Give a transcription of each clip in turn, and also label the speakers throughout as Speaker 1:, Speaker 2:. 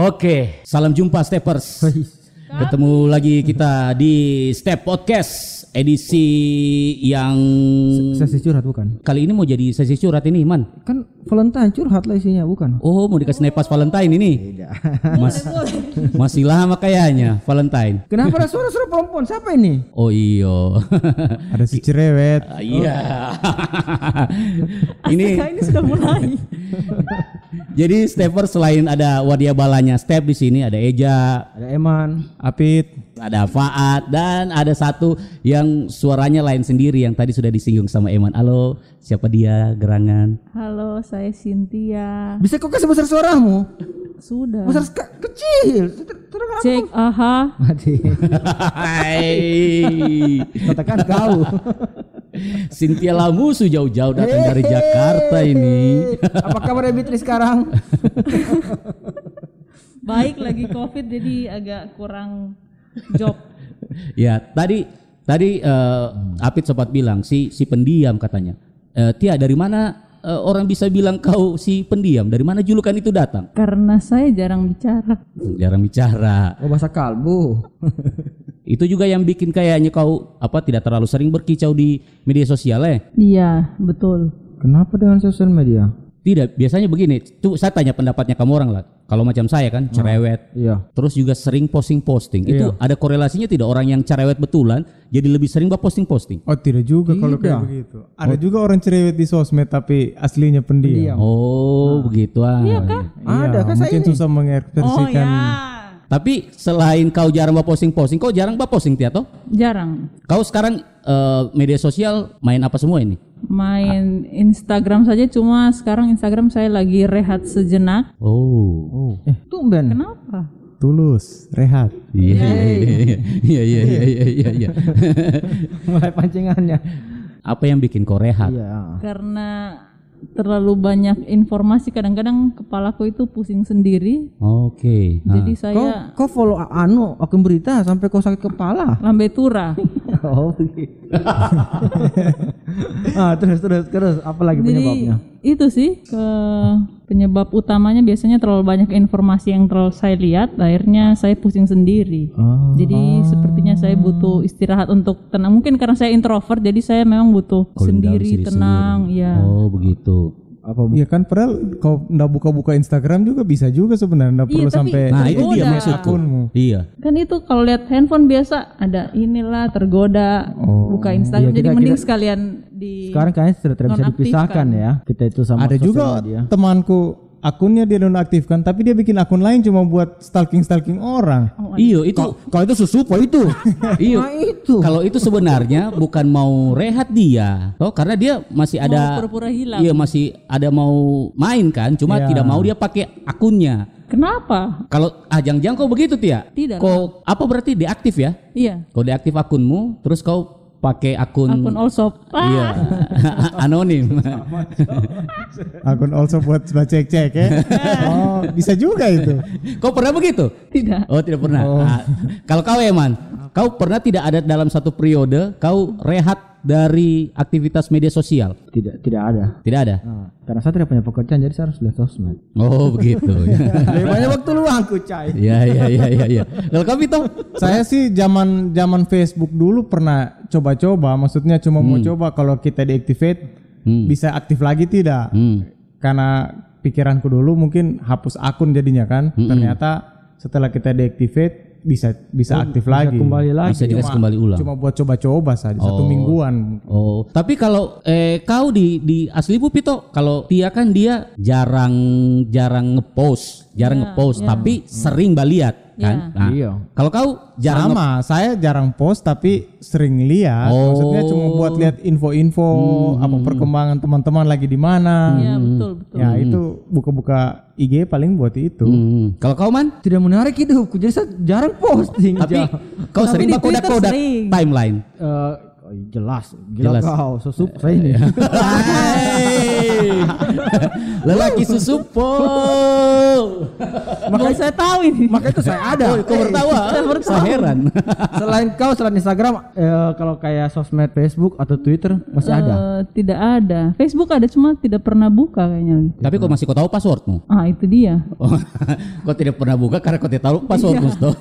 Speaker 1: Oke, salam jumpa Steppers. Ketemu lagi kita di Step Podcast edisi yang
Speaker 2: Sesi curhat bukan?
Speaker 1: kali ini mau jadi sesi curhat ini, Man.
Speaker 2: Kan Valentine curhat lah isinya bukan?
Speaker 1: Oh, mau dikasih nepas Valentine ini? Mas, masih lama kayaknya Valentine.
Speaker 2: Kenapa ada suara-suara perempuan? Siapa ini?
Speaker 1: Oh iyo.
Speaker 3: Ada si cerewet.
Speaker 1: Ah, Iya. ini
Speaker 4: ini sudah mulai.
Speaker 1: jadi Stepper selain ada wadia balanya Step di sini ada Eja,
Speaker 2: Ada Eman.
Speaker 3: Apit.
Speaker 1: Ada Faat dan ada satu yang suaranya lain sendiri yang tadi sudah disinggung sama Eman. Halo, siapa dia? Gerangan.
Speaker 4: Halo, saya Cynthia.
Speaker 2: Bisa kok kasih besar suaramu?
Speaker 4: Sudah.
Speaker 2: Besar seka- kecil.
Speaker 4: Cek, aha.
Speaker 2: Mati.
Speaker 1: Hai.
Speaker 2: Katakan kau.
Speaker 1: Cynthia Lamusu jauh-jauh datang dari Jakarta ini.
Speaker 2: Apa kabar ya Bitri sekarang?
Speaker 4: Baik lagi COVID jadi agak kurang job.
Speaker 1: ya, tadi tadi eh, Apit sempat bilang si si pendiam katanya. Eh, Tia dari mana eh, orang bisa bilang kau si pendiam? Dari mana julukan itu datang?
Speaker 4: Karena saya jarang bicara.
Speaker 1: Jarang bicara.
Speaker 2: Oh bahasa kalbu.
Speaker 1: Itu juga yang bikin kayaknya kau apa tidak terlalu sering berkicau di media sosial eh?
Speaker 4: Iya, betul.
Speaker 2: Kenapa dengan sosial media?
Speaker 1: Tidak, biasanya begini. Tuh saya tanya pendapatnya kamu orang lah. Kalau macam saya kan cerewet,
Speaker 2: Iya.
Speaker 1: terus juga sering posting-posting. Itu ada korelasinya tidak orang yang cerewet betulan jadi lebih sering bah posting-posting.
Speaker 3: Oh tidak juga kalau kayak begitu. Ada juga orang cerewet di sosmed tapi aslinya pendiam.
Speaker 1: Oh, begitu ah.
Speaker 4: Iya kah?
Speaker 2: Ada kan saya
Speaker 3: mungkin
Speaker 2: ini.
Speaker 3: susah
Speaker 4: Oh
Speaker 3: mengekspresikan.
Speaker 4: ya.
Speaker 1: Tapi selain kau jarang bah posting-posting, kau jarang bah posting Tiato?
Speaker 4: Jarang.
Speaker 1: Kau sekarang eh, media sosial main apa semua ini?
Speaker 4: Main Instagram saja cuma sekarang Instagram saya lagi rehat sejenak.
Speaker 1: Oh.
Speaker 3: Oh,
Speaker 2: Eh, tumben.
Speaker 4: Kenapa?
Speaker 3: tulus, rehat.
Speaker 1: Iya iya iya iya iya iya iya.
Speaker 2: Mulai pancingannya.
Speaker 1: Apa yang bikin kau rehat?
Speaker 2: Iya.
Speaker 4: Karena terlalu banyak informasi kadang-kadang kepalaku itu pusing sendiri.
Speaker 1: Oke. Nah.
Speaker 4: Jadi
Speaker 2: Kau,
Speaker 4: saya
Speaker 2: kau follow anu akun berita sampai kau sakit kepala.
Speaker 4: lambe tura.
Speaker 2: Oh begitu. ah terus terus terus apa lagi
Speaker 4: Jadi
Speaker 2: penyebabnya?
Speaker 4: itu sih ke penyebab utamanya biasanya terlalu banyak informasi yang terlalu saya lihat, akhirnya saya pusing sendiri.
Speaker 2: Oh.
Speaker 4: Jadi sepertinya saya butuh istirahat untuk tenang. Mungkin karena saya introvert, jadi saya memang butuh sendiri, tenang. Ya,
Speaker 1: Oh, begitu.
Speaker 2: Apa
Speaker 3: Iya kan padahal kau ndak buka-buka Instagram juga bisa juga sebenarnya ndak perlu
Speaker 4: tapi-
Speaker 3: sampai
Speaker 1: Nah, itu dia maksudku.
Speaker 3: akunmu.
Speaker 1: Iya.
Speaker 4: kan itu kalau lihat handphone biasa ada inilah tergoda buka Instagram.
Speaker 2: Iya,
Speaker 4: jadi
Speaker 2: kita-
Speaker 4: mending
Speaker 2: kita-
Speaker 4: sekalian di
Speaker 2: Sekarang kayaknya sudah tidak bisa dipisahkan ya kita itu sama
Speaker 3: Ada juga
Speaker 2: media.
Speaker 3: temanku akunnya dia nonaktifkan tapi dia bikin akun lain cuma buat stalking-stalking orang.
Speaker 1: Iyo itu
Speaker 2: Kalau itu susupo itu.
Speaker 1: iyo.
Speaker 2: nah itu.
Speaker 1: Kalau itu sebenarnya bukan mau rehat dia, toh karena dia masih ada
Speaker 4: pura-pura hilang.
Speaker 1: Iya masih ada mau main kan, cuma
Speaker 3: Iya.
Speaker 1: tidak mau dia pakai akunnya.
Speaker 4: Kenapa?
Speaker 1: Kalau ah jangan kau begitu Tia.
Speaker 4: Tidak.
Speaker 1: Kau apa berarti deaktif ya?
Speaker 4: Iya,
Speaker 1: Kau deaktif akunmu, terus kau pakai akun,
Speaker 4: akun also.
Speaker 1: iya anonim.
Speaker 3: Akun also buat cek-cek ya. oh, bisa juga itu.
Speaker 1: kau pernah begitu?
Speaker 4: Tidak.
Speaker 1: Oh tidak pernah. Ah, kalau kau Eman, kau pernah tidak ada dalam satu periode kau rehat dari aktivitas media sosial?
Speaker 2: Tidak tidak ada.
Speaker 1: Tidak ada.
Speaker 2: Nah, karena saya tidak punya pekerjaan jadi saya harus lihat sosmed.
Speaker 1: Oh begitu.
Speaker 2: Lebih banyak waktu luangku cai.
Speaker 1: Iya iya iya iya. iya. Kalau kau Vito?
Speaker 3: Saya sih zaman zaman Facebook dulu pernah coba-coba, maksudnya cuma mau coba kalau kita deactivate
Speaker 1: Hmm.
Speaker 3: bisa aktif lagi tidak?
Speaker 1: Hmm.
Speaker 3: Karena pikiranku dulu mungkin hapus akun jadinya kan. Ternyata setelah kita deactivate bisa bisa aktif lagi.
Speaker 2: Kembali lagi.
Speaker 1: Bisa kembali ulang.
Speaker 3: Cuma buat coba-coba saja satu mingguan.
Speaker 1: Oh, tapi kalau eh kau di di asli Bu Pito, kalau Tia kan dia jarang jarang ngepost, jarang ngepost, tapi sering baliat kan. Nah,
Speaker 2: Iya.
Speaker 1: Kalau kau jarang
Speaker 3: Sama, saya jarang post tapi sering lihat.
Speaker 1: Oh.
Speaker 3: Maksudnya cuma buat lihat info-info apa perkembangan teman-teman lagi di mana.
Speaker 4: Iya, betul, betul.
Speaker 3: Ya itu buka-buka IG paling buat itu.
Speaker 1: Hmm. Kalau kau man,
Speaker 2: Tidak menarik hidupku jadi saya jarang posting.
Speaker 1: tapi kau
Speaker 4: Tapi
Speaker 1: sering
Speaker 4: di
Speaker 1: bah kodak
Speaker 4: Twitter
Speaker 1: kodak
Speaker 4: sering.
Speaker 1: timeline.
Speaker 2: Eh, oh, jelas, gila
Speaker 1: Jelas.
Speaker 2: kau, sesup saya ini.
Speaker 1: Hai. Lelaki susupol.
Speaker 4: Makanya saya tahu ini.
Speaker 5: Makanya itu saya ada.
Speaker 1: oh kau bertawa? Saya heran.
Speaker 5: Selain kau, selain Instagram, eh, kalau kayak sosmed Facebook atau Twitter masih ada.
Speaker 4: Eh, tidak ada. Facebook ada cuma tidak pernah buka kayaknya.
Speaker 1: Tapi kau masih kau tahu passwordmu?
Speaker 4: Ah itu dia.
Speaker 1: Oh, kau tidak pernah buka karena kau tidak tahu passwordmu. toh.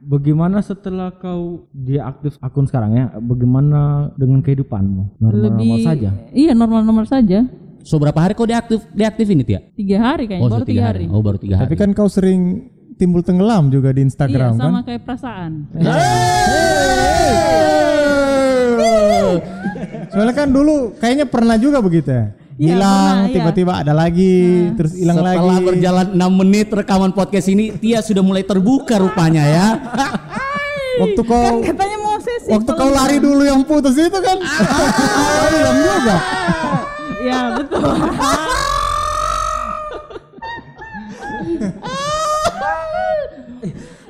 Speaker 5: Bagaimana setelah kau deaktif akun sekarang ya? Bagaimana dengan kehidupanmu? Normal-normal saja.
Speaker 4: Iya normal-normal saja.
Speaker 1: So berapa hari kau deaktif deaktif ini Tia?
Speaker 4: Tiga hari kayaknya.
Speaker 1: Oh,
Speaker 4: baru tiga hari.
Speaker 1: Oh baru tiga hari.
Speaker 3: Tapi kan kau sering timbul tenggelam juga di
Speaker 4: Iya
Speaker 3: Instagram kan?
Speaker 4: sama kayak perasaan.
Speaker 3: Soalnya kan dulu kayaknya pernah juga begitu ya.
Speaker 4: Iya,
Speaker 3: Hilang,
Speaker 4: iya.
Speaker 3: tiba-tiba ada lagi, terus hilang
Speaker 1: Setelah
Speaker 3: lagi.
Speaker 1: berjalan 6 menit rekaman podcast ini, Tia sudah mulai terbuka rupanya ya.
Speaker 3: Waktu kau
Speaker 4: Kan Katanya mau sesi.
Speaker 3: waktu kau lari dulu yang putus itu kan. Ah, hilang juga.
Speaker 4: Ya betul.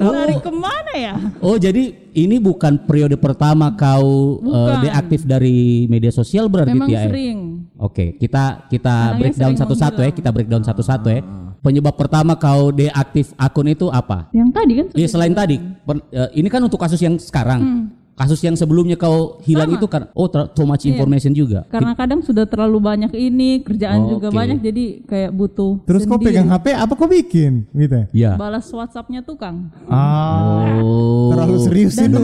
Speaker 4: Lari ke mana ya?
Speaker 1: Oh jadi ini bukan periode pertama kau uh, deaktif dari media sosial berarti
Speaker 4: Memang
Speaker 1: ya?
Speaker 4: sering.
Speaker 1: Oke, kita kita
Speaker 4: Anaknya
Speaker 1: breakdown satu-satu ya, kita breakdown satu-satu ya. Penyebab pertama kau deaktif akun itu apa?
Speaker 4: Yang tadi kan
Speaker 1: Iya selain tadi, per- eh, ini kan untuk kasus yang sekarang.
Speaker 4: Hmm.
Speaker 1: Kasus yang sebelumnya kau hilang itu kan, oh ter- too much information juga.
Speaker 4: karena kadang sudah terlalu banyak ini kerjaan juga
Speaker 1: Oke.
Speaker 4: banyak jadi kayak butuh
Speaker 3: Terus kau
Speaker 4: sendiri.
Speaker 3: pegang HP, apa kau bikin? Gitu. ya?
Speaker 1: Iya.
Speaker 4: balas WhatsAppnya tukang
Speaker 3: Ah,
Speaker 1: Oh.
Speaker 3: terlalu serius itu.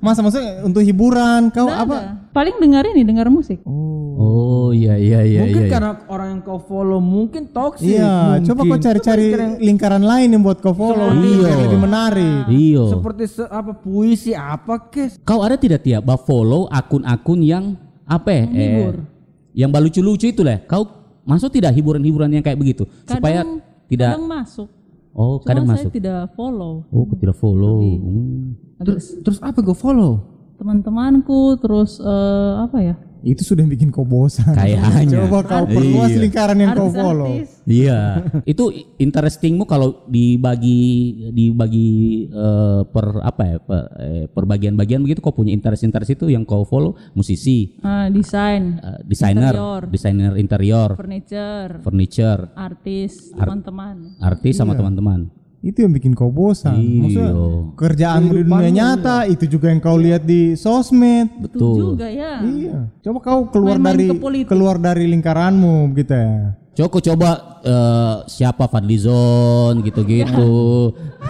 Speaker 3: Masa maksudnya untuk hiburan kau apa?
Speaker 4: Ada. Paling dengar ini dengar musik
Speaker 1: Oh iya iya iya
Speaker 5: mungkin
Speaker 1: iya. iya.
Speaker 5: karena orang yang kau follow mungkin toxic.
Speaker 3: Iya, coba kau cari-cari lingkaran lain yang buat kau follow.
Speaker 1: Iya.
Speaker 3: Biar lebih menarik.
Speaker 1: Iya.
Speaker 5: Seperti se- apa puisi apa kes?
Speaker 1: Kau ada tidak Tia, bah follow akun-akun yang apa ya?
Speaker 4: Menghibur.
Speaker 1: yang lucu-lucu itu lah. Kau masuk tidak hiburan-hiburan yang kayak begitu supaya
Speaker 4: kadang
Speaker 1: tidak
Speaker 4: kadang masuk
Speaker 1: oh
Speaker 4: cuma
Speaker 1: kadang
Speaker 4: saya
Speaker 1: masuk.
Speaker 4: tidak follow
Speaker 1: Oh, kau tidak follow. Hmm.
Speaker 5: Terus terus apa gue follow?
Speaker 4: Teman-temanku terus eh, apa ya
Speaker 3: Itu sudah bikin kau bosan.
Speaker 1: Kayaknya.
Speaker 3: Coba kau perluas
Speaker 1: Iya.
Speaker 3: lingkaran yang kau follow.
Speaker 1: Iya, itu interestingmu kalau dibagi dibagi eh, per apa ya per, eh, per bagian-bagian begitu kau punya interest-interest itu yang kau follow musisi,
Speaker 4: Ah, desain
Speaker 1: eh, desainer,
Speaker 4: Interior.
Speaker 1: desainer interior,
Speaker 4: furniture
Speaker 1: furniture,
Speaker 4: artis teman-teman
Speaker 1: artis sama teman-teman.
Speaker 3: Itu yang bikin kau bosan. Maksudnya
Speaker 1: Iya,
Speaker 3: kerjaanmu di dunia nyata itu juga yang kau lihat di sosmed.
Speaker 4: itu
Speaker 1: betul.
Speaker 4: juga ya
Speaker 3: Iya. Coba kau keluar
Speaker 4: Main-main
Speaker 3: dari
Speaker 4: ke politik.
Speaker 3: keluar dari lingkaranmu gitu ya.
Speaker 1: Joko coba eh, siapa Fadlizon gitu-gitu.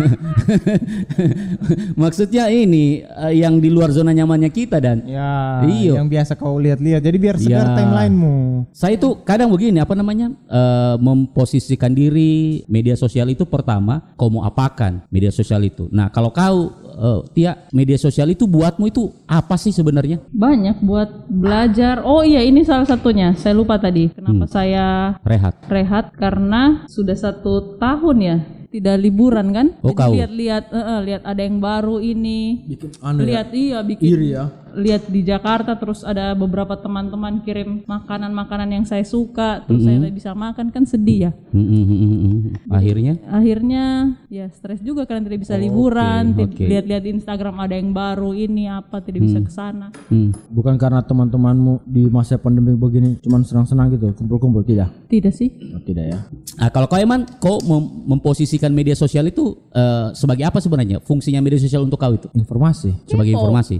Speaker 1: Maksudnya ini eh, yang di luar zona nyamannya kita dan
Speaker 3: Ya,
Speaker 1: Iya.
Speaker 3: yang biasa kau lihat-lihat. Jadi biar segar
Speaker 1: Iya.
Speaker 3: timelinemu.
Speaker 1: Saya itu kadang begini apa namanya eh, memposisikan diri media sosial itu pertama kau mau apakan media sosial itu. Nah kalau kau eh, Tia media sosial itu buatmu itu apa sih sebenarnya?
Speaker 4: banyak buat belajar oh iya ini salah satunya saya lupa tadi kenapa
Speaker 1: Hmm.
Speaker 4: saya
Speaker 1: Rehat.
Speaker 4: rehat karena sudah satu tahun ya tidak liburan kan
Speaker 1: Oh,
Speaker 4: Jadi lihat-lihat eh, lihat ada yang baru ini
Speaker 5: Bikin anu ya.
Speaker 4: lihat iya bikin
Speaker 5: Iri ya.
Speaker 4: Lihat di Jakarta terus ada beberapa teman-teman kirim makanan-makanan yang saya suka terus saya tidak bisa makan kan sedih ya
Speaker 1: Hmm, hmm, hmm, hmm, hmm. Akhirnya
Speaker 4: akhirnya ya stres juga karena tidak bisa liburan Ti-
Speaker 1: oke.
Speaker 4: lihat-lihat di Instagram ada yang baru ini apa tidak bisa ke sana
Speaker 1: hmm.
Speaker 5: Bukan karena teman-temanmu di masa pandemi begini cuman senang-senang gitu, kumpul-kumpul tidak?
Speaker 4: tidak sih
Speaker 5: Oh, tidak ya.
Speaker 1: Nah, kalau kau Eman, kau mem- memposisikan media sosial itu eh, sebagai apa sebenarnya? Fungsinya media sosial untuk kau itu?
Speaker 5: Informasi.
Speaker 1: Sebagai informasi.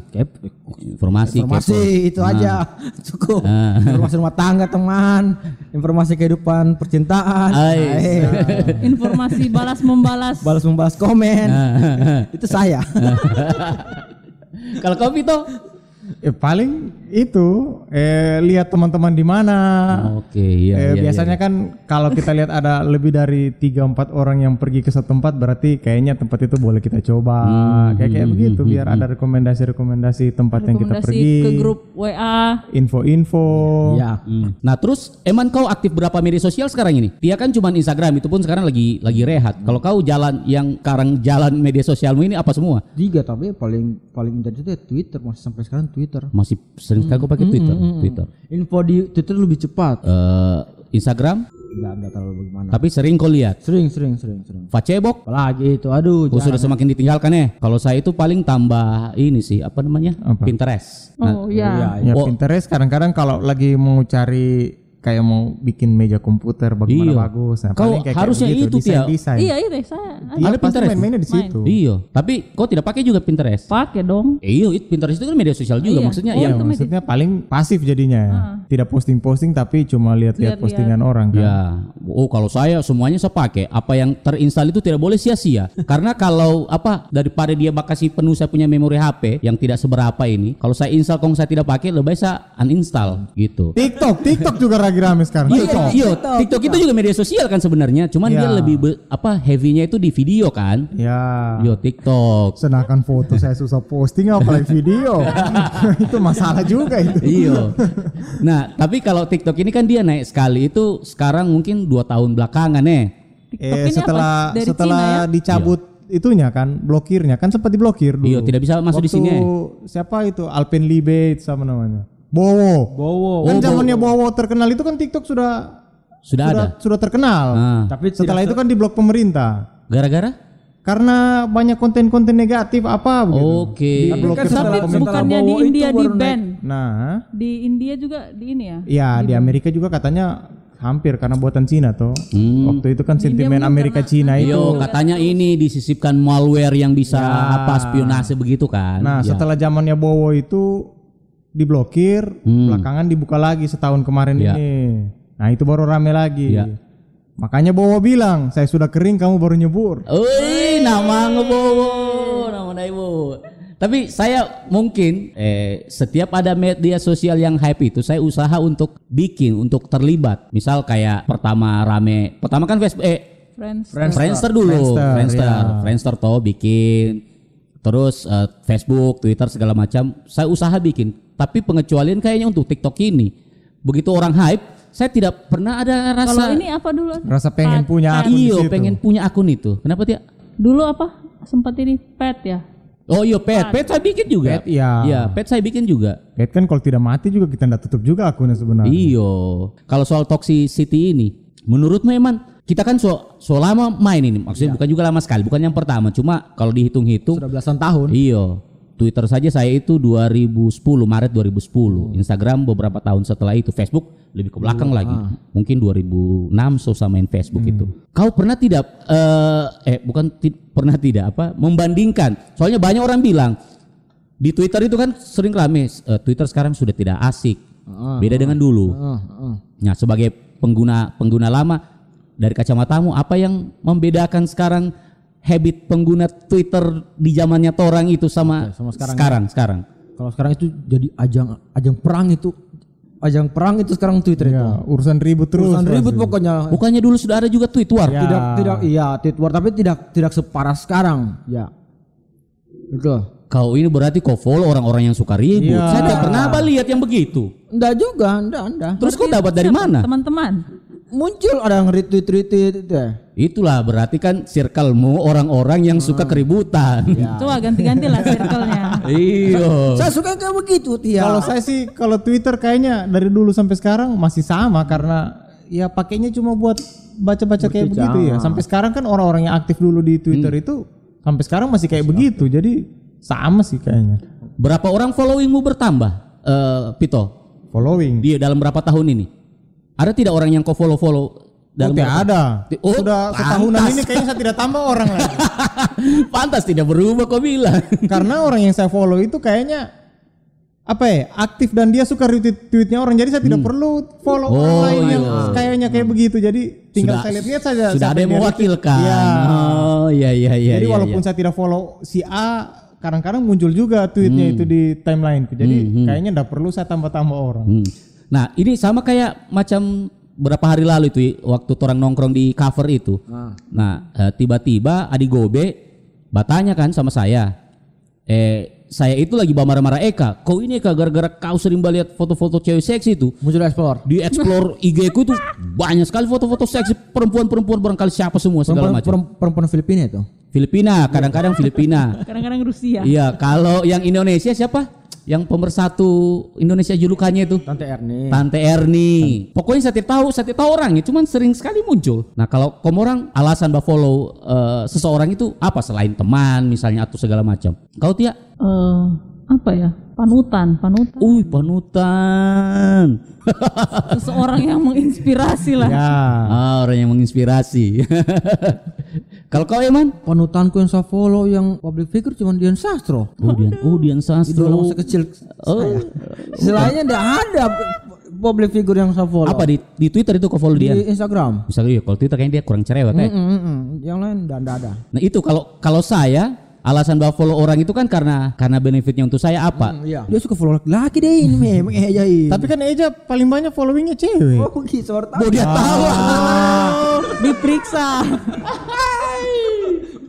Speaker 1: Informasi.
Speaker 5: Informasi
Speaker 1: kepo.
Speaker 5: itu aja cukup.
Speaker 1: Ah.
Speaker 5: Informasi rumah tangga teman, informasi kehidupan percintaan,
Speaker 1: Ais.
Speaker 5: Hai.
Speaker 4: informasi balas membalas
Speaker 5: balas membalas komen.
Speaker 1: Ah.
Speaker 5: itu saya.
Speaker 1: Kalau kau Vito?
Speaker 3: Eh, paling itu eh, lihat teman-teman di mana.
Speaker 1: Oke, iya,
Speaker 3: Eh,
Speaker 1: iya,
Speaker 3: biasanya kan kalau kita lihat ada lebih dari 3-4 orang yang pergi ke satu tempat berarti kayaknya tempat itu boleh kita coba. kayak kayak begitu biar ada rekomendasi-rekomendasi tempat yang kita
Speaker 4: rekomendasi
Speaker 3: pergi.
Speaker 4: ke grup WA
Speaker 3: Info-info.
Speaker 5: ya.
Speaker 1: Hmm. Nah terus Eman kau aktif berapa media sosial sekarang ini? Dia kan cuma Instagram itu pun sekarang lagi lagi rehat. Kalau kau jalan yang sekarang jalan media sosialmu ini apa semua?
Speaker 5: Tiga tapi paling paling intens itu ya Twitter masih sampai sekarang Twitter.
Speaker 1: Masih sering sekali kau pakai Twitter. Twitter.
Speaker 5: Info di Twitter lebih cepat.
Speaker 1: Eh, Instagram,
Speaker 5: Enggak ada terlalu bagaimana.
Speaker 1: tapi sering kau lihat.
Speaker 5: Sering sering sering sering.
Speaker 1: Facebook,
Speaker 5: Apalagi itu aduh
Speaker 1: oh, sudah semakin ditinggalkan ya. Kalau saya itu paling tambah ini sih apa namanya?
Speaker 3: Apa?
Speaker 1: Pinterest. Nah,
Speaker 4: oh ya
Speaker 3: Ya
Speaker 1: Oh.
Speaker 3: Pinterest kadang-kadang kalau lagi mau cari kayak mau bikin meja komputer bagaimana
Speaker 1: Iya.
Speaker 3: bagus. Nah,
Speaker 1: Kau
Speaker 3: kayak
Speaker 1: harusnya
Speaker 3: kayak
Speaker 1: itu, Tia.
Speaker 3: desain.
Speaker 4: Iya itu saya
Speaker 3: Dia
Speaker 1: Ada
Speaker 3: pasti
Speaker 1: Pinterest.
Speaker 3: main-mainnya di
Speaker 4: Main.
Speaker 3: situ.
Speaker 1: Iya, tapi kau tidak pakai juga Pinterest.
Speaker 4: pakai dong.
Speaker 1: Eh, Iya, Pinterest itu kan media sosial juga
Speaker 4: Iya.
Speaker 1: maksudnya. Ya,
Speaker 3: Iya,
Speaker 4: itu
Speaker 3: maksudnya paling pasif jadinya. ya. Tidak posting-posting tapi cuma lihat-lihat postingan orang kan.
Speaker 1: Ya, oh kalau saya semuanya saya pakai. Apa yang terinstall itu tidak boleh sia-sia. Karena kalau apa daripada dia bakal kasih penuh saya punya memori HP yang tidak seberapa ini, kalau saya install kalau saya tidak pakai, lebih baik saya uninstall gitu.
Speaker 3: TikTok, TikTok juga lagi rame sekarang.
Speaker 1: Iya,
Speaker 3: TikTok.
Speaker 1: iya, TikTok itu juga media sosial kan sebenarnya. Cuman dia
Speaker 3: Iya.
Speaker 1: lebih be- apa heavy-nya itu di video kan.
Speaker 3: Ya.
Speaker 1: Yo TikTok.
Speaker 3: Sedangkan foto saya susah posting apalagi video. itu masalah juga itu.
Speaker 1: Iya. Nah, tapi kalau TikTok ini kan dia naik sekali itu sekarang mungkin dua tahun belakangan eh.
Speaker 4: TikTok
Speaker 3: Eh,
Speaker 4: ini
Speaker 3: setelah
Speaker 4: apa? Dari
Speaker 3: setelah
Speaker 4: Cina ya?
Speaker 3: dicabut itunya kan blokirnya kan sempat diblokir dulu.
Speaker 1: Iya, tidak bisa masuk di
Speaker 3: Waktu
Speaker 1: sini. eh.
Speaker 3: Siapa itu Alpen Libe itu sama namanya. Bowo.
Speaker 5: Bowo.
Speaker 3: Kan zamannya Bowo terkenal itu kan TikTok sudah
Speaker 1: Sudah ada.
Speaker 3: sudah terkenal.
Speaker 1: Ah,
Speaker 5: Tapi
Speaker 3: Setelah itu kan diblok pemerintah.
Speaker 1: gara-gara?
Speaker 3: Karena banyak konten-konten negatif apa begitu.
Speaker 1: Oke.
Speaker 3: Diblokir
Speaker 5: kan
Speaker 4: Tapi bukannya di
Speaker 5: Bowo
Speaker 4: India di ban.
Speaker 3: Nah,
Speaker 4: Di India juga di ini ya.
Speaker 3: iya di Amerika juga katanya hampir karena buatan Cina toh. Waktu itu kan sentimen Amerika Cina itu.
Speaker 1: Yo, katanya ini disisipkan malware yang bisa apa spionase begitu kan.
Speaker 3: Nah,
Speaker 1: Ya.
Speaker 3: setelah zamannya Bowo itu diblokir, belakangan dibuka lagi setahun kemarin
Speaker 1: Ya.
Speaker 3: ini. Nah, itu baru rame lagi.
Speaker 1: Ya.
Speaker 3: Makanya Bowo bilang, saya sudah kering, kamu baru nyebur.
Speaker 1: Oi, nama ngebowo, nama Daibo. Tapi saya mungkin eh, setiap ada media sosial yang hype itu saya usaha untuk bikin untuk terlibat. Misal kayak pertama rame, pertama kan Facebook eh
Speaker 4: Friends.
Speaker 1: Friendster, dulu,
Speaker 3: Friendster,
Speaker 1: Friendster,
Speaker 3: ya.
Speaker 1: Friendster toh bikin, terus eh, Facebook, Twitter segala macam. Saya usaha bikin, tapi pengecualian kayaknya untuk TikTok ini. Begitu orang hype, saya tidak pernah ada
Speaker 4: Kalau
Speaker 1: rasa
Speaker 4: ini apa dulu?
Speaker 3: Rasa pengen punya akun
Speaker 1: iyo pengen punya akun itu. Kenapa dia?
Speaker 4: Dulu apa? Sempat ini pet ya.
Speaker 1: Oh iya pet, pet saya bikin juga.
Speaker 3: Pet, iya.
Speaker 1: Iya, pet saya bikin juga.
Speaker 3: Pet kan kalau tidak mati juga kita tidak tutup juga akunnya sebenarnya.
Speaker 1: Iyo. Kalau soal toxicity ini, menurut Eman, kita kan so, so lama main ini, maksudnya bukan juga lama sekali, bukan yang pertama, cuma kalau dihitung-hitung,
Speaker 5: Sudah belasan tahun.
Speaker 1: iyo. Twitter saja saya itu 2010 Maret 2010, Instagram beberapa tahun setelah itu, Facebook lebih ke belakang lagi, mungkin 2006 so main Facebook itu. Kau pernah tidak eh, eh bukan ti- pernah tidak apa membandingkan? Soalnya banyak orang bilang di Twitter itu kan sering rame eh, Twitter sekarang sudah tidak asik, beda dengan dulu.
Speaker 5: Ah, ah.
Speaker 1: Nah, sebagai pengguna pengguna lama dari kacamatamu apa yang membedakan sekarang habit pengguna Twitter di zamannya Torang itu sama,
Speaker 5: sama sekarang
Speaker 1: sekarang sekarang.
Speaker 5: Kalau sekarang itu jadi ajang ajang perang itu ajang perang itu sekarang Twitter itu.
Speaker 3: Ya, urusan ribut terus.
Speaker 5: Urusan ribut
Speaker 3: pasti.
Speaker 5: pokoknya.
Speaker 1: Bukannya dulu sudah ada juga tweet war?
Speaker 3: Ya.
Speaker 5: Tidak tidak iya tweet war tapi tidak tidak separah sekarang. Ya. Itu.
Speaker 1: Kau ini berarti kau follow orang-orang yang suka ribut.
Speaker 3: Iya.
Speaker 1: Saya tidak pernah apa lihat yang begitu.
Speaker 5: Enggak juga, enggak, enggak.
Speaker 1: Terus kau dapat dari mana?
Speaker 4: Teman-teman.
Speaker 5: Muncul yang retweet retweet itu ya.
Speaker 1: Itulah berarti kan circlemu orang-orang yang suka keributan.
Speaker 4: Coba ganti-ganti lah circle-nya.
Speaker 1: Iya.
Speaker 5: Saya suka kayak begitu, Tia.
Speaker 3: Kalau saya sih kalau Twitter kayaknya dari dulu sampai sekarang masih sama karena ya pakainya cuma buat baca-baca kayak begitu ya. Sampai sekarang kan orang-orang yang aktif dulu di Twitter itu sampai sekarang masih kayak begitu. Jadi sama sih kayaknya.
Speaker 1: Berapa orang followingmu bertambah, eh, Pito?
Speaker 3: Following.
Speaker 1: Dia dalam berapa tahun ini? Ada tidak orang yang kau follow-follow
Speaker 3: Oh,
Speaker 1: dalam
Speaker 3: tidak
Speaker 1: berapa-
Speaker 3: ada.
Speaker 1: Oh,
Speaker 3: Sudah setahunan
Speaker 1: pantas.
Speaker 3: ini kayaknya saya tidak tambah orang lagi.
Speaker 1: Pantas tidak berubah kau bilang.
Speaker 3: Karena orang yang saya follow itu kayaknya apa ya aktif dan dia suka retweet tweetnya orang jadi saya tidak perlu follow orang
Speaker 1: Hmm. Oh,
Speaker 3: lain yang
Speaker 1: iya.
Speaker 3: kayaknya kayak begitu jadi tinggal
Speaker 1: Sudah-
Speaker 3: saya lihat-lihat saja
Speaker 1: Sudah ada yang mewakilkan.
Speaker 3: Iya.
Speaker 1: Oh, iya iya iya.
Speaker 3: jadi
Speaker 1: iya,
Speaker 3: walaupun
Speaker 1: iya.
Speaker 3: saya tidak follow si A kadang-kadang muncul juga tweetnya
Speaker 1: Hmm.
Speaker 3: itu di timelineku jadi kayaknya tidak perlu saya tambah-tambah orang
Speaker 1: Hmm. Nah ini sama kayak macam berapa hari lalu itu waktu orang nongkrong di cover itu. Nah eh, tiba-tiba Adi Gobe bertanya kan sama saya, eh saya itu lagi marah-marah Eka, kau ini Eka gara-gara kau sering lihat foto-foto cewek seksi itu
Speaker 5: muncul explore.
Speaker 1: di explore IG ku tuh banyak sekali foto-foto seksi perempuan-perempuan barangkali siapa semua segala
Speaker 5: Perempuan,
Speaker 1: macam.
Speaker 5: perempuan, perempuan Filipina itu.
Speaker 1: Filipina, kadang-kadang Filipina.
Speaker 4: Kadang-kadang Rusia.
Speaker 1: Iya, kalau yang Indonesia siapa? Yang pemersatu Indonesia julukannya itu
Speaker 5: Tante Erni.
Speaker 1: Tante Erni. Pokoknya saya tidak tahu, saya tidak tahu orangnya, cuman sering sekali muncul. Nah, kalau kamu orang alasan bah follow eh, seseorang itu apa selain teman misalnya atau segala macam? Kau Tia?
Speaker 4: Eh, apa ya? Panutan, panutan.
Speaker 1: Uy, panutan.
Speaker 4: Seseorang yang menginspirasi lah.
Speaker 3: Ya.
Speaker 1: Ah, orang yang menginspirasi. Kalau kau Eman?
Speaker 2: Panutanku yang saya follow yang public figure cuma Dian Sastro.
Speaker 1: Oh, Dian, oh, Dian
Speaker 2: Idola
Speaker 1: Sastro.
Speaker 2: masa kecil
Speaker 1: Oh.
Speaker 2: saya. Selainnya tidak ada public figure yang saya follow.
Speaker 1: Apa di di Twitter itu kau follow
Speaker 2: di
Speaker 1: Dian?
Speaker 2: Instagram?
Speaker 1: Bisa iya, kalau Twitter kayaknya dia kurang cerewet.
Speaker 2: Mm, mm, mm. Yang lain tidak ada.
Speaker 1: Nah, itu kalau kalau saya alasan bahwa follow orang itu kan karena karena benefitnya untuk saya apa?
Speaker 2: Iya. Dia suka follow laki deh ini memang Eja ini.
Speaker 3: Tapi kan Eja paling banyak followingnya cewek.
Speaker 2: Oh gitu sorta.
Speaker 1: Oh, dia tahu.
Speaker 4: Diperiksa.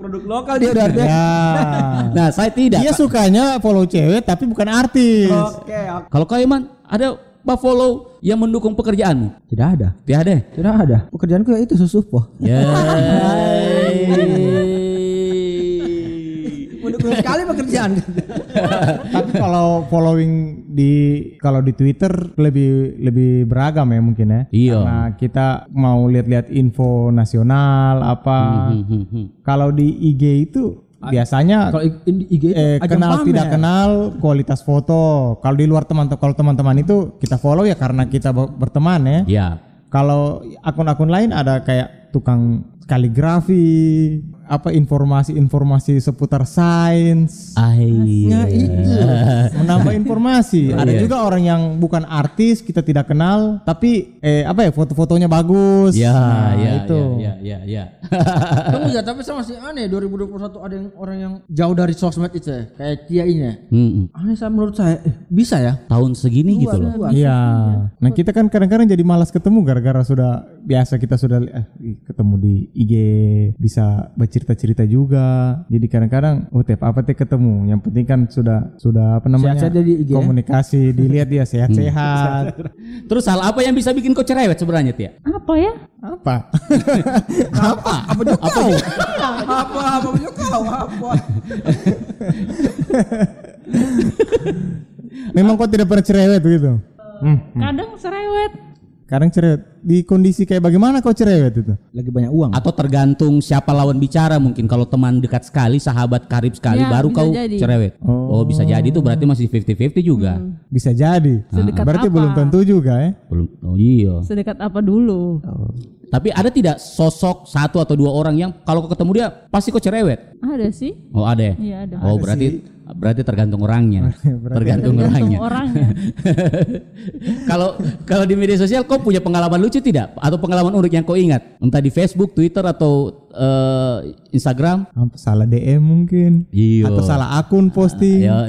Speaker 2: Produk lokal dia udah ada.
Speaker 3: Ya.
Speaker 1: Nah, saya tidak.
Speaker 3: Dia sukanya follow cewek tapi bukan artis.
Speaker 2: Oke, oke.
Speaker 1: Kalau kau Eman, ada apa follow yang mendukung pekerjaanmu?
Speaker 2: Tidak ada.
Speaker 1: Tiada.
Speaker 2: Tidak ada. Pekerjaanku ya itu susupo.
Speaker 1: Ya.
Speaker 2: Mendukung sekali pekerjaan.
Speaker 3: tapi kalau following di kalau di Twitter lebih lebih beragam ya mungkin ya.
Speaker 1: Iya.
Speaker 3: Karena kita mau lihat-lihat info nasional apa.
Speaker 1: Hmm, hmm.
Speaker 3: Kalau di IG itu biasanya
Speaker 2: Kalau IG itu
Speaker 3: eh, kenal
Speaker 2: pamer.
Speaker 3: tidak kenal kualitas foto. Kalau di luar teman kalau teman-teman itu kita follow ya karena kita ber- berteman ya.
Speaker 1: Ya.
Speaker 3: Kalau akun-akun lain ada kayak tukang kaligrafi, apa informasi-informasi seputar sains,
Speaker 1: Ai.
Speaker 3: menambah informasi. ada juga orang yang bukan artis kita tidak kenal, tapi eh apa ya foto-fotonya bagus.
Speaker 1: Ya,
Speaker 3: Nah,
Speaker 1: ya,
Speaker 3: itu.
Speaker 1: ya, ya, ya.
Speaker 2: Kamu ya tapi sama si aneh 2021 ada yang orang yang jauh dari sosmed itu ya. Kayak Tia ini ya.
Speaker 1: Hmm,
Speaker 2: Aneh saya menurut saya eh, bisa ya.
Speaker 1: tahun segini gitu loh.
Speaker 3: Iya. Nah kita kan kadang-kadang jadi malas ketemu gara-gara sudah biasa kita sudah eh, ketemu di IG bisa bercerita-cerita juga. Jadi kadang-kadang oh tiap apa teh ketemu. Yang penting kan sudah sudah apa namanya
Speaker 2: Sehat-sehat jadi IG, ya?
Speaker 3: komunikasi dilihat dia sehat-sehat.
Speaker 1: Terus hal apa yang bisa bikin kau cerewet sebenarnya, Tia?
Speaker 4: Apa ya?
Speaker 3: apa?
Speaker 1: apa? Apa juga kau?
Speaker 2: apa apa punya kau apa?
Speaker 3: Memang kok tidak pernah cerewet gitu. Hmm.
Speaker 4: Kadang serewet.
Speaker 3: Kadang cerewet. Di kondisi kayak bagaimana kau cerewet itu?
Speaker 2: Lagi banyak uang.
Speaker 1: Atau tergantung siapa lawan bicara mungkin. Kalau teman dekat sekali, sahabat karib sekali,
Speaker 4: Ya,
Speaker 1: baru kau
Speaker 4: jadi.
Speaker 1: cerewet. Oh. bisa jadi itu berarti masih 50-50 juga.
Speaker 3: Bisa jadi.
Speaker 4: Sedekat
Speaker 3: Berarti
Speaker 4: apa?
Speaker 3: belum tentu juga ya.
Speaker 1: Belum. Oh iya.
Speaker 4: Sedekat apa dulu?
Speaker 1: Tapi ada tidak sosok satu atau dua orang yang kalau kau ketemu dia pasti kau cerewet?
Speaker 4: Ada sih.
Speaker 1: Oh ada ya?
Speaker 4: Iya ada.
Speaker 1: Oh berarti berarti tergantung orangnya. tergantung orangnya.
Speaker 4: Orangnya.
Speaker 1: Kalau kalau di media sosial kau punya pengalaman lucu tidak? Atau pengalaman unik yang kau ingat? Entah di Facebook, Twitter atau eh, Instagram?
Speaker 3: Salah DM mungkin.
Speaker 1: Iya.
Speaker 3: Atau salah akun posting.
Speaker 1: Ya,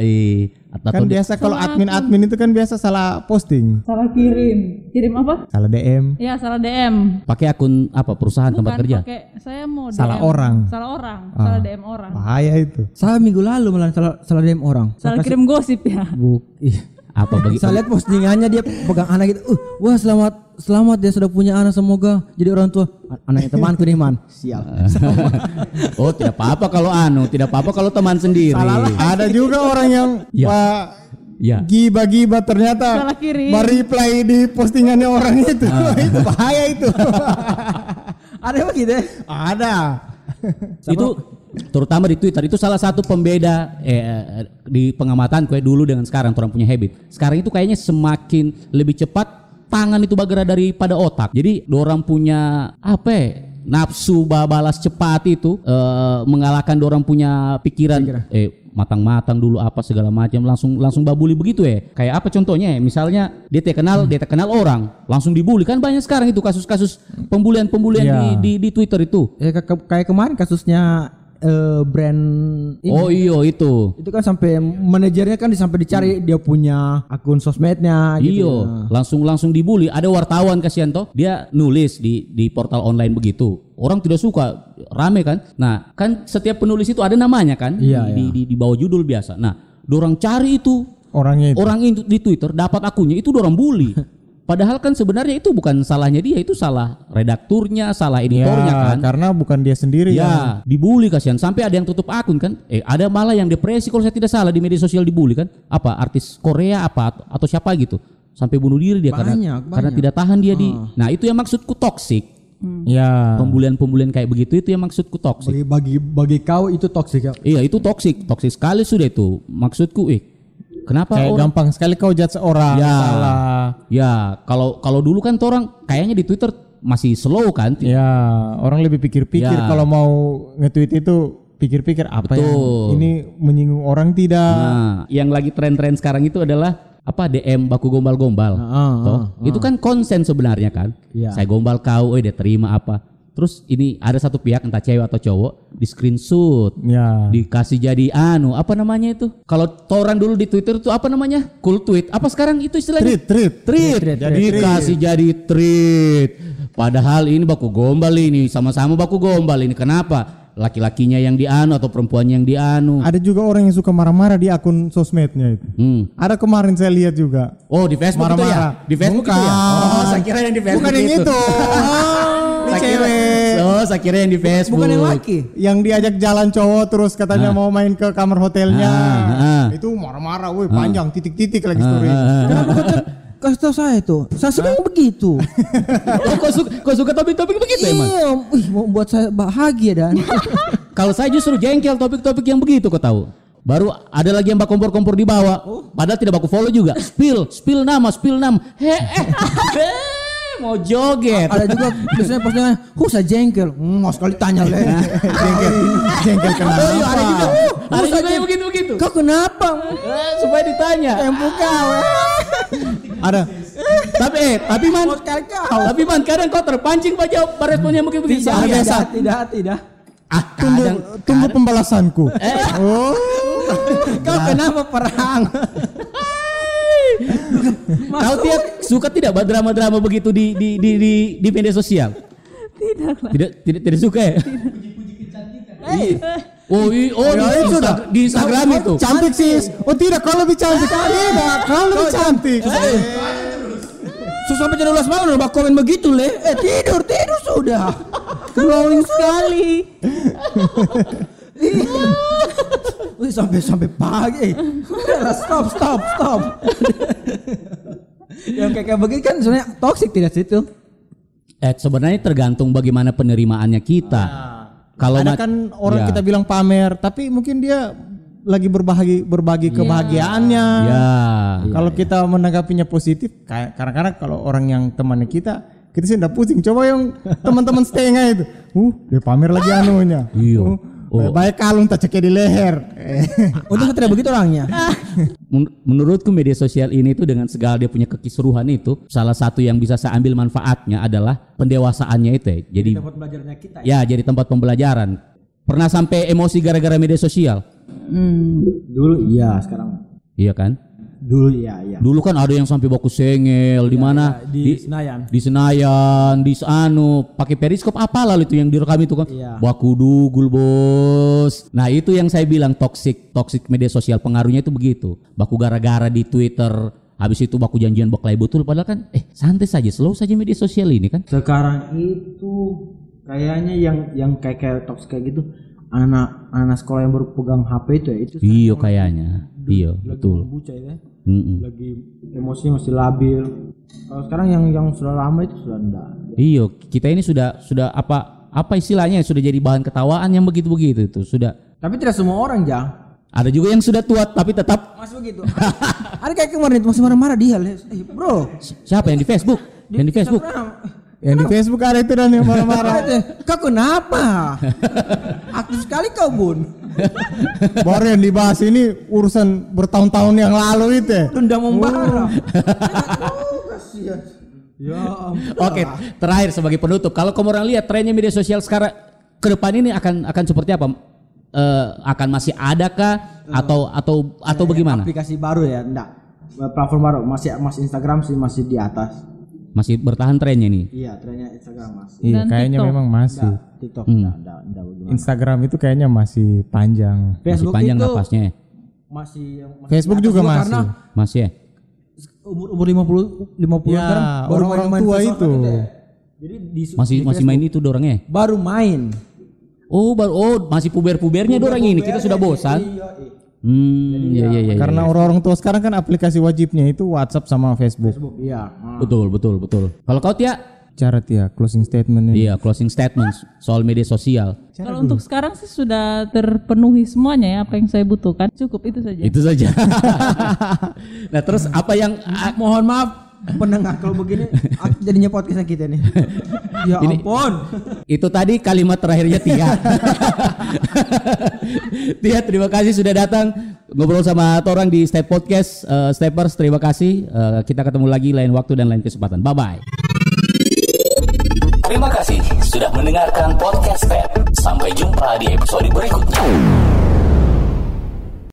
Speaker 1: Atau
Speaker 3: Kan biasa kalau admin-admin itu kan biasa salah posting.
Speaker 4: salah kirim. Kirim apa?
Speaker 3: Salah DM.
Speaker 4: Ya salah DM.
Speaker 1: pakai akun apa perusahaan tempat
Speaker 4: Bukan
Speaker 1: kerja?
Speaker 4: pakai saya mau
Speaker 3: Salah
Speaker 4: DM.
Speaker 3: orang.
Speaker 4: Salah orang. Salah DM orang.
Speaker 3: Bahaya itu.
Speaker 2: Saya minggu lalu malah salah salah DM orang.
Speaker 4: Salah kirim gosip ya.
Speaker 2: Buk. Ih.
Speaker 1: Apa bagi
Speaker 2: Saya lihat postingannya dia pegang anak gitu. Uh, wah selamat selamat dia sudah punya anak semoga jadi orang tua. Anaknya temanku nih man. Sial.
Speaker 1: Oh, tidak apa-apa kalau anu, tidak apa-apa kalau teman sendiri.
Speaker 3: Ada juga orang yang
Speaker 1: Ya. Ya.
Speaker 3: giba-giba ternyata
Speaker 4: Salah
Speaker 3: mereply di postingannya orang itu. itu bahaya itu.
Speaker 2: Ada apa gitu? ya?
Speaker 3: Ada.
Speaker 1: itu terutama di Twitter itu salah satu pembeda eh, di pengamatan kue dulu dengan sekarang orang punya habit. Sekarang itu kayaknya semakin lebih cepat tangan itu bergerak daripada otak. Jadi orang punya apa ya, nafsu ba- balas cepat itu eh, mengalahkan orang punya pikiran eh matang-matang dulu apa segala macam langsung langsung babuli begitu ya kayak apa contohnya ya misalnya dia tak kenal dia tak kenal orang langsung dibully kan banyak sekarang itu kasus-kasus pembulian-pembulian
Speaker 3: Ya.
Speaker 1: di, di di Twitter itu
Speaker 2: Ya ke- kayak kemarin kasusnya eh, brand ini.
Speaker 1: oh iya itu
Speaker 2: Itu kan sampai manajernya kan sampai dicari dia punya akun sosmednya gitu.
Speaker 1: Iyo, langsung langsung dibully. Ada wartawan kasihan toh, dia nulis di di portal online begitu. Orang tidak suka, rame kan. Nah, kan setiap penulis itu ada namanya kan,
Speaker 2: Iya,
Speaker 1: di, di, di bawah judul biasa. Nah, dorang cari itu
Speaker 3: Orangnya itu.
Speaker 1: orang itu di Twitter dapat akunnya itu dorang bully. Padahal kan sebenarnya itu bukan salahnya dia, itu salah redakturnya, salah editornya
Speaker 3: Ya,
Speaker 1: kan.
Speaker 3: karena bukan dia sendiri yang
Speaker 1: Ya, dibully kasihan sampai ada yang tutup akun kan. Eh, ada malah yang depresi kalau saya tidak salah di media sosial dibully kan. Apa artis Korea apa atau, atau siapa gitu. Sampai bunuh diri dia karena
Speaker 2: Banyak,
Speaker 1: karena
Speaker 2: banyak.
Speaker 1: tidak tahan dia di. Nah, itu yang maksudku toksik.
Speaker 3: Ya.
Speaker 1: Pembulian-pembulian kayak begitu itu yang maksudku toksik.
Speaker 2: Bagi bagi bagi kau itu toksik ya.
Speaker 1: Iya, itu toksik. Toksik sekali sudah itu. Maksudku eh Kenapa
Speaker 3: Kayak
Speaker 1: orang?
Speaker 3: gampang sekali kau judge orang
Speaker 1: Ya.
Speaker 3: salah.
Speaker 1: Ya, kalau kalau dulu kan tuh orang kayaknya di Twitter masih slow kan.
Speaker 3: Ya, orang lebih pikir-pikir
Speaker 1: Ya.
Speaker 3: kalau mau nge-tweet itu pikir-pikir apa yang
Speaker 1: Betul.
Speaker 3: ini menyinggung orang tidak.
Speaker 1: Nah, yang lagi tren-tren sekarang itu adalah apa DM baku gombal-gombal.
Speaker 2: Ah,
Speaker 1: Toh, itu kan konsen sebenarnya kan.
Speaker 2: Iya.
Speaker 1: Saya gombal kau, eh dia terima apa. Terus ini ada satu pihak entah cewek atau cowok di screenshot
Speaker 3: Ya.
Speaker 1: dikasih jadi anu apa namanya itu kalau toran dulu di Twitter itu apa namanya cool tweet apa sekarang itu istilahnya
Speaker 3: Treat, treat.
Speaker 1: treat, dikasih jadi treat padahal ini baku gombal ini sama-sama baku gombal ini kenapa laki-lakinya yang dianu atau perempuannya yang dianu
Speaker 3: Ada juga orang yang suka marah-marah di akun sosmednya itu.
Speaker 1: Hmm.
Speaker 3: Ada kemarin saya lihat juga.
Speaker 1: oh di Facebook itu ya
Speaker 3: Marah-marah.
Speaker 1: di Facebook itu ya
Speaker 3: Bukan.
Speaker 1: oh saya kira yang di Facebook
Speaker 3: Bukan yang itu.
Speaker 1: Saya kira,
Speaker 3: cewek.
Speaker 1: oh saya kira yang di Facebook
Speaker 2: Bukan yang laki.
Speaker 3: Yang diajak jalan cowok terus katanya mau main ke kamar hotelnya.
Speaker 1: Ah, ah.
Speaker 3: Itu marah-marah, woi panjang titik-titik lagi story.
Speaker 2: Kenapa kau kasih tahu saya tuh? Saya sedang begitu.
Speaker 1: oh, kok suka, kok suka topik-topik begitu emang
Speaker 2: Iya, ih, mau buat saya bahagia dan.
Speaker 1: Kalau saya justru jengkel topik-topik yang begitu kau tahu. Baru ada lagi yang bak kompor-kompor di bawah. Padahal tidak baku follow juga. Spill, spill nama, spill nama. He, eh, eh, mau joget.
Speaker 2: Ada juga biasanya postingan, "Huh, saya jengkel." Hmm, mau sekali tanya le.
Speaker 3: jengkel, jengkel kenapa?
Speaker 1: Oh, ada juga. Ada juga yang begitu-begitu.
Speaker 2: Kau kenapa?
Speaker 1: Eh, supaya ditanya.
Speaker 2: Tempo kau. eh.
Speaker 3: Ada
Speaker 1: tapi eh, tapi man,
Speaker 2: kau.
Speaker 1: tapi man kadang kau terpancing baca responnya begitu-begitu.
Speaker 2: Tidak,
Speaker 1: Saya biasa.
Speaker 2: tidak, tidak, tidak.
Speaker 1: Ah,
Speaker 3: tunggu,
Speaker 1: kadang,
Speaker 3: tunggu pembalasanku.
Speaker 1: eh,
Speaker 3: Oh,
Speaker 2: Kau kenapa perang?
Speaker 1: kau tiap suka tidak buat drama-drama begitu di di di di, di media sosial?
Speaker 4: Tidak lah.
Speaker 1: Tidak tidak tidak suka ya? Oh, i- oh di,
Speaker 3: Ya, itu
Speaker 1: Insta-
Speaker 3: dah.
Speaker 1: di Instagram itu.
Speaker 3: cantik sis. Oh tidak, kau lebih cantik. Tidak, kau lebih cantik.
Speaker 2: Susah sampai jam 12 malam udah komen begitu le. Eh tidur, tidur sudah.
Speaker 4: Glowing sekali.
Speaker 2: Wih, sampai sampai pagi. Eh, udahlah, stop, stop, stop. Yang kayak begini kan sebenarnya toxic tidak sih itu?
Speaker 1: Eh sebenarnya tergantung bagaimana penerimaannya kita. Kalau
Speaker 3: Ada kan orang
Speaker 1: Ya.
Speaker 3: kita bilang pamer, tapi mungkin dia lagi berbagi berbagi kebahagiaannya.
Speaker 1: ya
Speaker 3: Kalau kita menanggapinya positif, kayak kadang-kadang kalau orang yang temannya kita, kita sih enggak pusing. Coba yang teman-teman setengah itu, uh, dia pamer lagi anunya.
Speaker 1: Iya.
Speaker 3: Uh,
Speaker 1: Oh.
Speaker 3: Baik kalung tak ceknya di leher. Eh,
Speaker 2: Untung tidak begitu orangnya.
Speaker 1: Men- menurutku media sosial ini tuh dengan segala dia punya kekisruhan itu salah satu yang bisa saya ambil manfaatnya adalah pendewasaannya itu ya. Jadi
Speaker 2: Buat belajarnya kita.
Speaker 1: ya jadi tempat pembelajaran. Pernah sampai emosi gara-gara media sosial?
Speaker 4: Hmm.
Speaker 2: Dulu iya, sekarang
Speaker 1: Iya kan?
Speaker 2: Dulu iya iya.
Speaker 1: Dulu kan ada yang sampai baku sengel di mana?
Speaker 2: Di, Senayan.
Speaker 1: di Senayan, di anu pakai periskop apa lalu itu yang direkam itu kan?
Speaker 2: Iya.
Speaker 1: Baku dugul bos. Nah itu yang saya bilang toxic, toxic media sosial pengaruhnya itu begitu. Baku gara-gara di Twitter, habis itu baku janjian baklai betul. Padahal kan, eh santai saja, slow saja media sosial ini kan.
Speaker 2: Sekarang itu kayaknya yang yang kayak kayak toxic kayak gitu anak anak sekolah yang baru pegang HP itu ya itu
Speaker 1: Iya kayaknya, iya betul.
Speaker 2: ya.
Speaker 1: Mm-mm.
Speaker 2: Lagi emosinya masih labil. Kalau sekarang yang yang sudah lama itu sudah enggak.
Speaker 1: Iya, kita ini sudah sudah apa apa istilahnya sudah jadi bahan ketawaan yang begitu-begitu itu sudah.
Speaker 2: Tapi tidak semua orang jang.
Speaker 1: Ada juga yang sudah tua tapi tetap
Speaker 2: Masih begitu. Ada kayak kemarin itu masih marah-marah dia. Eh, bro.
Speaker 1: siapa yang di Facebook? Yang di Facebook.
Speaker 2: Instagram.
Speaker 3: yang di Facebook ada itu dan yang marah-marah.
Speaker 2: Kau kenapa? Aktif sekali kau bun.
Speaker 3: Baru yang dibahas ini urusan bertahun-tahun yang lalu itu. ya.
Speaker 2: Dendam membara. Oh, kasihan. Ya ampun.
Speaker 1: Oke, terakhir sebagai penutup, kalau kamu orang lihat trennya media sosial sekarang ke depan ini akan akan seperti apa? Eh, akan masih adakah atau atau atau bagaimana?
Speaker 2: Aplikasi baru ya, enggak. Platform baru masih masih Instagram sih masih di atas.
Speaker 1: Masih bertahan trennya nih.
Speaker 2: Iya, trennya Instagram masih.
Speaker 3: Iya,
Speaker 4: Dan
Speaker 3: kayaknya
Speaker 4: TikTok.
Speaker 3: memang masih.
Speaker 2: TikTok
Speaker 1: Hmm.
Speaker 2: enggak, enggak, enggak.
Speaker 3: Instagram itu kayaknya masih panjang.
Speaker 1: Masih
Speaker 2: Facebook
Speaker 1: panjang
Speaker 2: itu
Speaker 1: napasnya. ya?
Speaker 2: masih, masih
Speaker 3: Facebook
Speaker 2: atas
Speaker 3: juga masih.
Speaker 2: Karena
Speaker 1: Masih ya?
Speaker 2: umur umur 50 50
Speaker 3: Ya,
Speaker 2: sekarang
Speaker 3: orang-orang
Speaker 2: main-main
Speaker 3: tua
Speaker 2: Facebook
Speaker 3: itu.
Speaker 2: ya. Jadi di
Speaker 1: Masih
Speaker 2: di
Speaker 1: masih main itu dorangnya.
Speaker 2: baru main.
Speaker 1: Oh, baru oh masih puber-pubernya dorang ini. Kita sudah bosan.
Speaker 2: Iya, iya.
Speaker 1: Hmm, iya iya iya.
Speaker 3: Karena
Speaker 1: iya.
Speaker 3: orang-orang tua sekarang kan aplikasi wajibnya itu WhatsApp sama Facebook.
Speaker 2: Facebook iya. Ah.
Speaker 1: betul betul betul. Kalau kau Tia
Speaker 3: Cara Tia closing statement ini.
Speaker 1: Iya, closing statement soal media sosial.
Speaker 4: Kalau untuk sekarang sih sudah terpenuhi semuanya ya apa yang saya butuhkan. Cukup itu saja.
Speaker 1: Itu saja. nah, terus apa yang
Speaker 2: Mohon maaf pendengar kalau begini ak- jadinya podcastnya kita nih. ya
Speaker 1: Ini-
Speaker 2: ampun.
Speaker 1: itu tadi kalimat terakhirnya Tia. Tia, terima kasih sudah datang ngobrol sama orang di Step Podcast. Eh, Steppers, terima kasih. Eh, kita ketemu lagi lain waktu dan lain kesempatan. Bye bye.
Speaker 6: Terima kasih sudah mendengarkan podcast Step. Sampai jumpa di episode